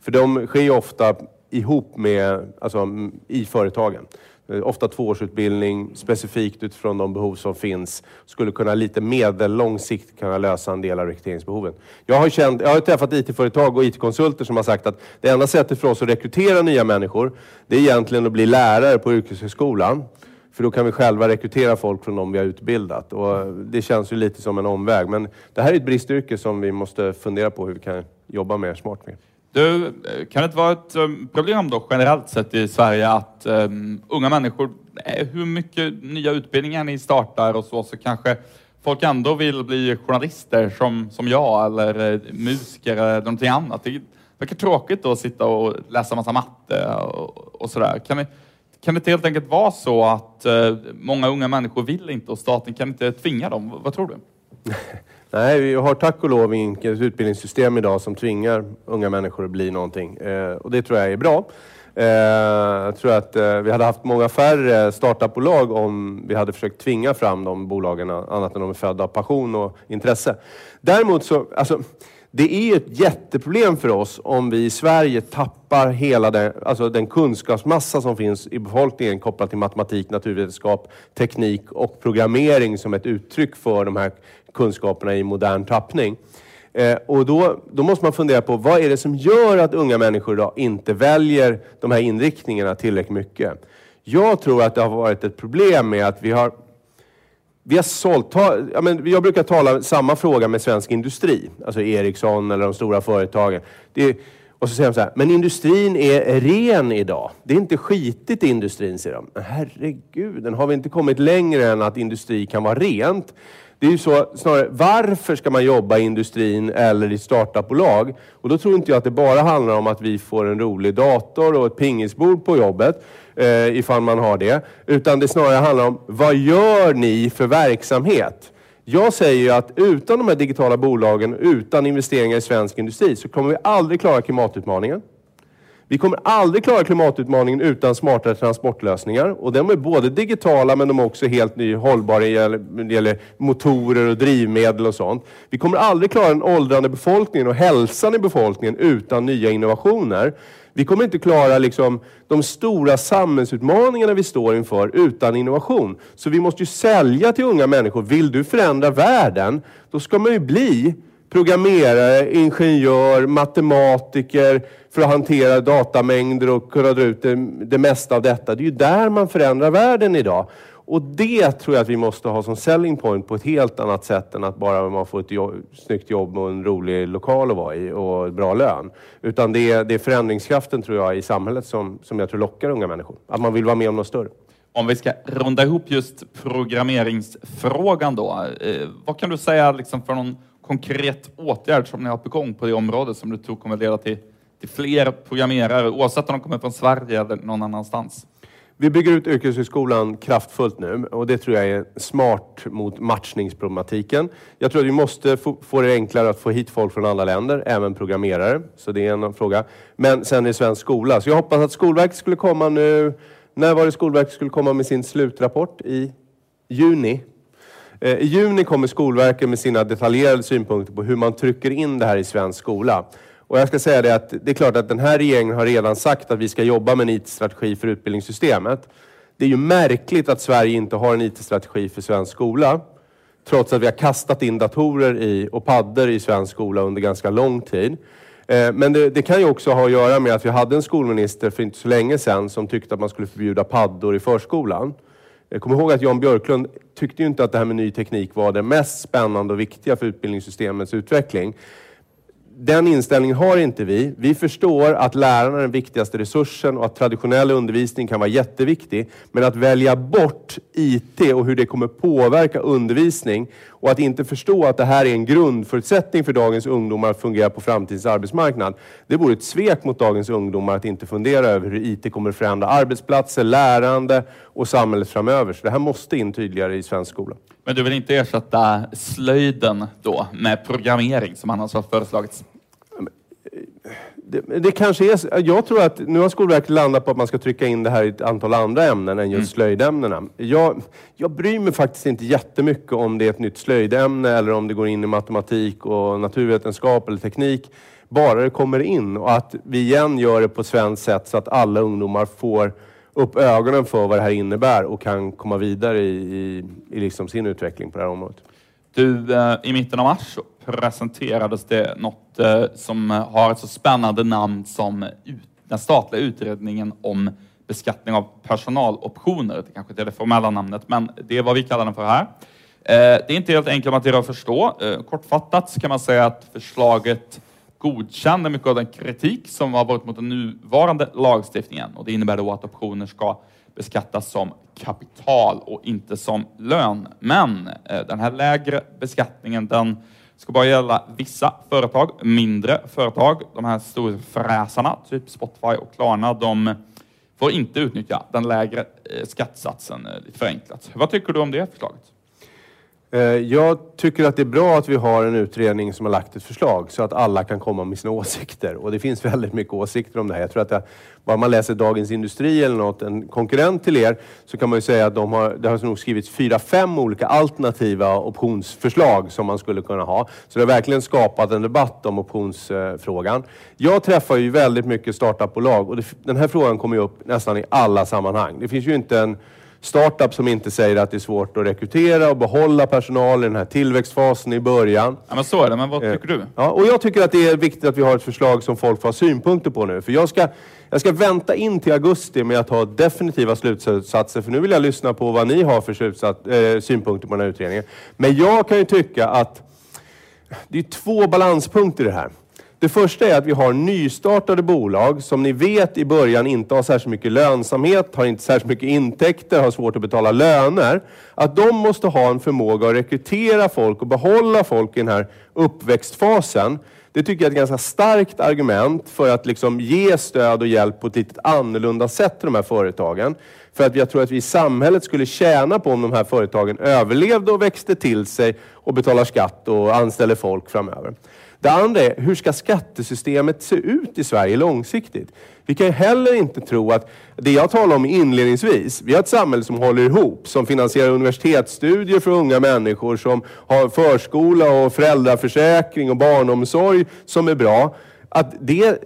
för de sker ju ofta ihop med, alltså, i företagen. Eh, ofta tvåårsutbildning, specifikt utifrån de behov som finns. Skulle kunna lite medellång sikt kunna lösa en del av rekryteringsbehoven. Jag har, känt, jag har träffat IT-företag och IT-konsulter som har sagt att det enda sättet för oss att rekrytera nya människor, det är egentligen att bli lärare på yrkeshögskolan. För då kan vi själva rekrytera folk från de vi har utbildat. Och eh, det känns ju lite som en omväg. Men det här är ett bristyrke som vi måste fundera på hur vi kan jobba mer smart med. Du, eh, kan det inte vara ett eh, problem då generellt sett i Sverige att um, unga människor, eh, hur mycket nya utbildningar ni startar och så, så kanske folk ändå vill bli journalister som, som jag eller musiker eller någonting annat. Det verkar tråkigt då att sitta och läsa massa matte och, och sådär. Kan, vi, kan det inte helt enkelt vara så att uh, många unga människor vill inte och staten kan inte tvinga dem? Vad tror du? [laughs] Nej, vi har tack och lov inget utbildningssystem idag som tvingar unga människor att bli någonting. Eh, och det tror jag är bra. Eh, jag tror att eh, vi hade haft många färre startupbolag om vi hade försökt tvinga fram de bolagen, annat än de är födda av passion och intresse. Däremot så, alltså, det är ett jätteproblem för oss om vi i Sverige tappar hela den, alltså den kunskapsmassa som finns i befolkningen kopplat till matematik, naturvetenskap, teknik och programmering som ett uttryck för de här kunskaperna i modern tappning. Eh, och då, då måste man fundera på vad är det som gör att unga människor idag inte väljer de här inriktningarna tillräckligt mycket. Jag tror att det har varit ett problem med att vi har vi har sålt, ta, ja, men jag brukar tala samma fråga med svensk industri, alltså Ericsson eller de stora företagen. Det, och så säger de så här, men industrin är ren idag. Det är inte skitigt i industrin, säger de. Herregud, har vi inte kommit längre än att industri kan vara rent? Det är ju så snarare, varför ska man jobba i industrin eller i startupbolag? Och då tror inte jag att det bara handlar om att vi får en rolig dator och ett pingisbord på jobbet, eh, ifall man har det. Utan det snarare handlar om, vad gör ni för verksamhet? Jag säger ju att utan de här digitala bolagen, utan investeringar i svensk industri, så kommer vi aldrig klara klimatutmaningen. Vi kommer aldrig klara klimatutmaningen utan smartare transportlösningar. Och de är både digitala men de är också helt ny, hållbara när det gäller motorer och drivmedel och sånt. Vi kommer aldrig klara den åldrande befolkningen och hälsan i befolkningen utan nya innovationer. Vi kommer inte klara liksom, de stora samhällsutmaningarna vi står inför utan innovation. Så vi måste ju sälja till unga människor. Vill du förändra världen, då ska man ju bli programmerare, ingenjör, matematiker för att hantera datamängder och kunna dra ut det, det mesta av detta. Det är ju där man förändrar världen idag. Och det tror jag att vi måste ha som selling point på ett helt annat sätt än att bara man får ett jobb, snyggt jobb och en rolig lokal att vara i och bra lön. Utan det är, det är förändringskraften tror jag i samhället som, som jag tror lockar unga människor. Att man vill vara med om något större. Om vi ska runda ihop just programmeringsfrågan då. Eh, vad kan du säga liksom för någon konkret åtgärd som ni har på gång på det området som du tror kommer leda till, till fler programmerare oavsett om de kommer från Sverige eller någon annanstans? Vi bygger ut yrkeshögskolan kraftfullt nu och det tror jag är smart mot matchningsproblematiken. Jag tror att vi måste få det enklare att få hit folk från andra länder, även programmerare. Så det är en fråga. Men sen är det svensk skola. Så jag hoppas att Skolverket skulle komma nu. När var det Skolverket skulle komma med sin slutrapport? I juni. Eh, I juni kommer Skolverket med sina detaljerade synpunkter på hur man trycker in det här i svensk skola. Och jag ska säga det att det är klart att den här regeringen har redan sagt att vi ska jobba med en IT-strategi för utbildningssystemet. Det är ju märkligt att Sverige inte har en IT-strategi för svensk skola. Trots att vi har kastat in datorer i, och paddor i svensk skola under ganska lång tid. Eh, men det, det, kan ju också ha att göra med att vi hade en skolminister för inte så länge sedan som tyckte att man skulle förbjuda paddor i förskolan. Jag kommer ihåg att Jan Björklund tyckte ju inte att det här med ny teknik var det mest spännande och viktiga för utbildningssystemets utveckling den inställningen har inte vi. Vi förstår att lärarna är den viktigaste resursen och att traditionell undervisning kan vara jätteviktig. Men att välja bort IT och hur det kommer påverka undervisning och att inte förstå att det här är en grundförutsättning för dagens ungdomar att fungera på framtidens arbetsmarknad. Det vore ett svek mot dagens ungdomar att inte fundera över hur IT kommer förändra arbetsplatser, lärande och samhället framöver. Så det här måste in tydligare i svensk skola. Men du vill inte ersätta slöjden då med programmering som annars har föreslagits? Det, det, kanske är, jag tror att nu har Skolverket landat på att man ska trycka in det här i ett antal andra ämnen än just mm. slöjdämnena. Jag, jag bryr mig faktiskt inte jättemycket om det är ett nytt slöjdämne eller om det går in i matematik och naturvetenskap eller teknik. Bara det kommer in och att vi igen gör det på svenskt sätt så att alla ungdomar får upp ögonen för vad det här innebär och kan komma vidare i, i, i liksom sin utveckling på det här området. Du, eh, i mitten av mars presenterades det något eh, som eh, har ett så spännande namn som den statliga utredningen om beskattning av personaloptioner. Det kanske inte är det formella namnet, men det är vad vi kallar den för här. Det är inte helt enkelt att förstå. Kortfattat kan man säga att förslaget godkänner mycket av den kritik som har varit mot den nuvarande lagstiftningen och det innebär då att optioner ska beskattas som kapital och inte som lön. Men eh, den här lägre beskattningen den ska bara gälla vissa företag, mindre företag. De här storfräsarna, typ Spotify och Klarna, de får inte utnyttja den lägre eh, skattesatsen, eh, lite förenklat. Vad tycker du om det förslaget? Eh, jag tycker att det är bra att vi har en utredning som har lagt ett förslag så att alla kan komma med sina [laughs] åsikter. Och det finns väldigt mycket åsikter om det här. Jag tror att det, bara man läser Dagens Industri eller något, en konkurrent till er, så kan man ju säga att de har, det har nog skrivits fyra, fem olika alternativa optionsförslag som man skulle kunna ha. Så det har verkligen skapat en debatt om optionsfrågan. Jag träffar ju väldigt mycket startupbolag och det, den här frågan kommer ju upp nästan i alla sammanhang. Det finns ju inte en startup som inte säger att det är svårt att rekrytera och behålla personal i den här tillväxtfasen i början. Ja, men så är det. Men vad eh, tycker du? Ja, och jag tycker att det är viktigt att vi har ett förslag som folk får ha synpunkter på nu. För jag ska, jag ska vänta in till augusti med att ha definitiva slutsatser. För nu vill jag lyssna på vad ni har för slutsats, äh, synpunkter på den här utredningen. Men jag kan ju tycka att det är två balanspunkter i det här. Det första är att vi har nystartade bolag som ni vet i början inte har särskilt mycket lönsamhet, har inte särskilt mycket intäkter, har svårt att betala löner. Att de måste ha en förmåga att rekrytera folk och behålla folk i den här uppväxtfasen. Det tycker jag är ett ganska starkt argument för att liksom ge stöd och hjälp på ett lite annorlunda sätt till de här företagen. För att jag tror att vi i samhället skulle tjäna på om de här företagen överlevde och växte till sig och betalar skatt och anställer folk framöver. Det andra är, hur ska skattesystemet se ut i Sverige långsiktigt? Vi kan ju heller inte tro att, det jag talade om inledningsvis, vi har ett samhälle som håller ihop, som finansierar universitetsstudier för unga människor, som har förskola och föräldraförsäkring och barnomsorg som är bra. Att det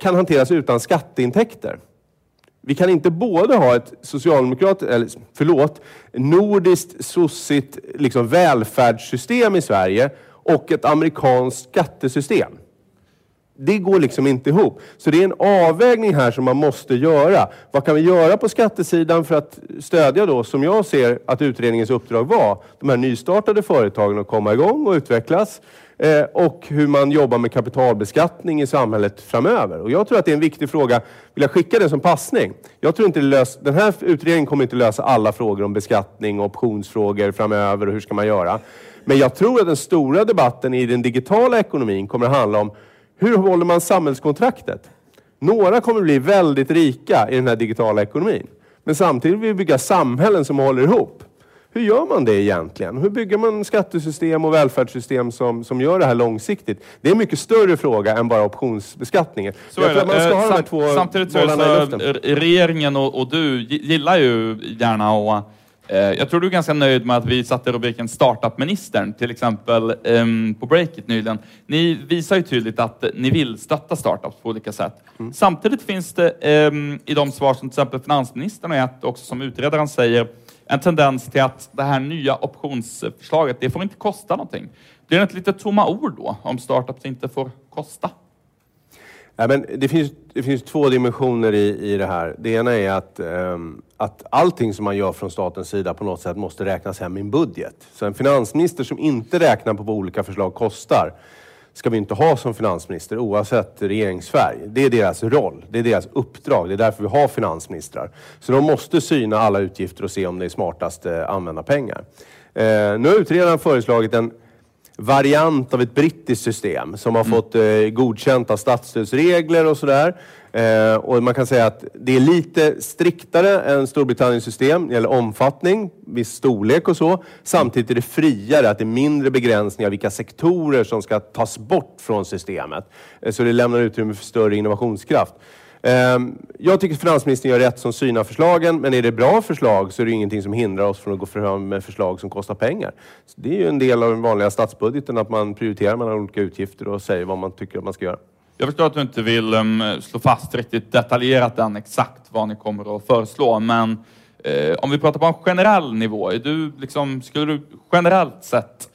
kan hanteras utan skatteintäkter. Vi kan inte både ha ett socialdemokratiskt, eller förlåt, nordiskt sossigt liksom välfärdssystem i Sverige och ett amerikanskt skattesystem. det går liksom inte ihop. Så det är en avvägning här som man måste göra. Vad kan vi göra på skattesidan för att stödja då, som jag ser att utredningens uppdrag var, de här nystartade företagen att komma igång och utvecklas. Eh, och hur man jobbar med kapitalbeskattning i samhället framöver. Och jag tror att det är en viktig fråga. Vill jag skicka den som passning? Jag tror inte lös, den här utredningen kommer inte lösa alla frågor om beskattning och optionsfrågor framöver och hur ska man göra. Men jag tror att den stora debatten i den digitala ekonomin kommer att handla om hur håller man samhällskontraktet? Några kommer bli väldigt rika i den här digitala ekonomin. Men samtidigt vill vi bygga samhällen som håller ihop. Hur gör man det egentligen? Hur bygger man skattesystem och välfärdssystem som, som gör det här långsiktigt? Det är en mycket större fråga än bara optionsbeskattningen. Så jag tror att man ska ha de här två Samtidigt så, så regeringen och, och, du gillar ju gärna att Eh, jag tror du är ganska nöjd med att vi satte rubriken Startup-ministern, till exempel um, på Breakit nyligen. Ni visar ju tydligt att ni vill stötta startups på olika sätt. Mm. Samtidigt finns det um, i de svar som till exempel finansministern har gett, också som utredaren säger, en tendens till att det här nya optionsförslaget, det får inte kosta någonting. Det är inte lite tomma ord då, om startups inte får kosta? Ja, men det, finns, det finns två dimensioner i, i det här. Det ena är att, um, att allting som man gör från statens sida på något sätt måste räknas hem i en budget. Så en finansminister som inte räknar på vad olika förslag kostar ska vi inte ha som finansminister oavsett regeringsfärg. Det är deras roll, det är deras uppdrag, det är därför vi har finansministrar. Så de måste syna alla utgifter och se om det är smartast att använda pengar. Eh, nu har utredaren föreslagit en variant av ett brittiskt system som har mm. fått eh, godkänt av statsstödsregler och sådär. Eh, och man kan säga att det är lite striktare än Storbritanniens system det gäller omfattning, viss storlek och så. Samtidigt är det friare, att det är mindre begränsningar vilka sektorer som ska tas bort från systemet. Eh, så det lämnar utrymme för större innovationskraft. Ehm, jag tycker finansministern gör rätt som synar förslagen, men är det bra förslag så är det ingenting som hindrar oss från att gå fram med förslag som kostar pengar. Så det är ju en del av den vanliga statsbudgeten, att man prioriterar mellan olika utgifter och säger vad man tycker att man ska göra. Jag förstår att du inte vill um, slå fast riktigt detaljerat än exakt vad ni kommer att föreslå, men eh, om vi pratar på en generell nivå, är du liksom, skulle du generellt sett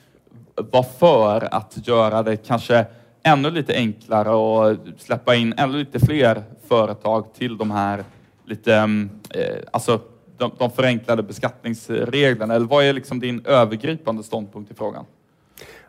vara för att göra det kanske ännu lite enklare och släppa in ännu lite fler företag till de här lite, mm, eh, alltså de, de förenklade beskattningsreglerna? Eller vad är liksom din övergripande ståndpunkt i frågan?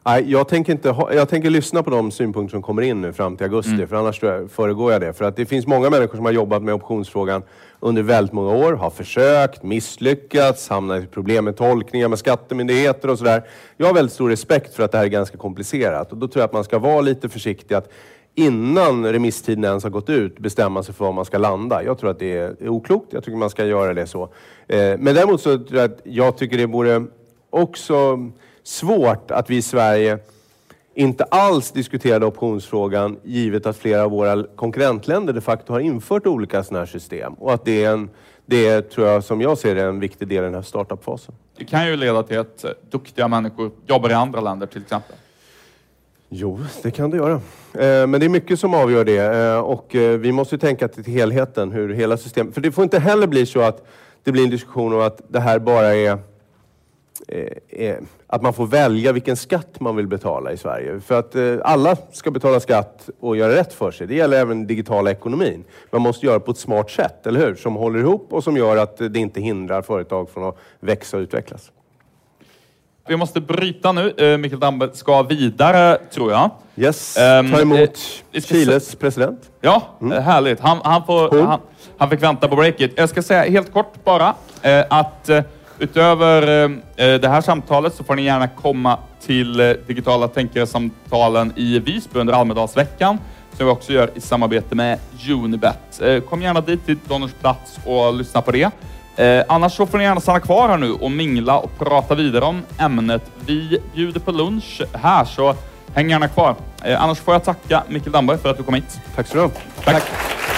Nej, jag tänker, inte ha, jag tänker lyssna på de synpunkter som kommer in nu fram till augusti, mm. för annars jag, föregår jag det. För att det finns många människor som har jobbat med optionsfrågan under väldigt många år, har försökt, misslyckats, hamnat i problem med tolkningar med skattemyndigheter och sådär. Jag har väldigt stor respekt för att det här är ganska komplicerat och då tror jag att man ska vara lite försiktig att innan remisstiden ens har gått ut bestämma sig för var man ska landa. Jag tror att det är oklokt. Jag tycker man ska göra det så. Eh, men däremot så tror jag att jag tycker det vore också svårt att vi i Sverige inte alls diskuterade optionsfrågan givet att flera av våra konkurrentländer de facto har infört olika sådana här system. Och att det är, en, det är, tror jag, som jag ser det, en viktig del i den här startup-fasen. Det kan ju leda till att eh, duktiga människor jobbar i andra länder till exempel. Jo, det kan det göra. Eh, men det är mycket som avgör det eh, och eh, vi måste tänka till helheten, hur hela systemet... För det får inte heller bli så att det blir en diskussion om att det här bara är att man får välja vilken skatt man vill betala i Sverige. För att alla ska betala skatt och göra rätt för sig. Det gäller även den digitala ekonomin. Man måste göra det på ett smart sätt, eller hur? Som håller ihop och som gör att det inte hindrar företag från att växa och utvecklas. Vi måste bryta nu. Eh, Mikael Damberg ska vidare, tror jag. Yes, um, ta emot eh, Chiles president. Ja, mm. härligt. Han, han, får, han, han, fick vänta på breaket. Jag ska säga helt kort bara eh, att eh, Utöver eh, det här samtalet så får ni gärna komma till eh, digitala tänkare-samtalen i Visby under Almedalsveckan som vi också gör i samarbete med Unibet. Eh, kom gärna dit till Donners plats och lyssna på det. Eh, annars så får ni gärna stanna kvar här nu och mingla och prata vidare om ämnet. Vi bjuder på lunch här, så häng gärna kvar. Eh, annars får jag tacka Mikael Damberg för att du kom hit. Tack så du. Tack. Tack.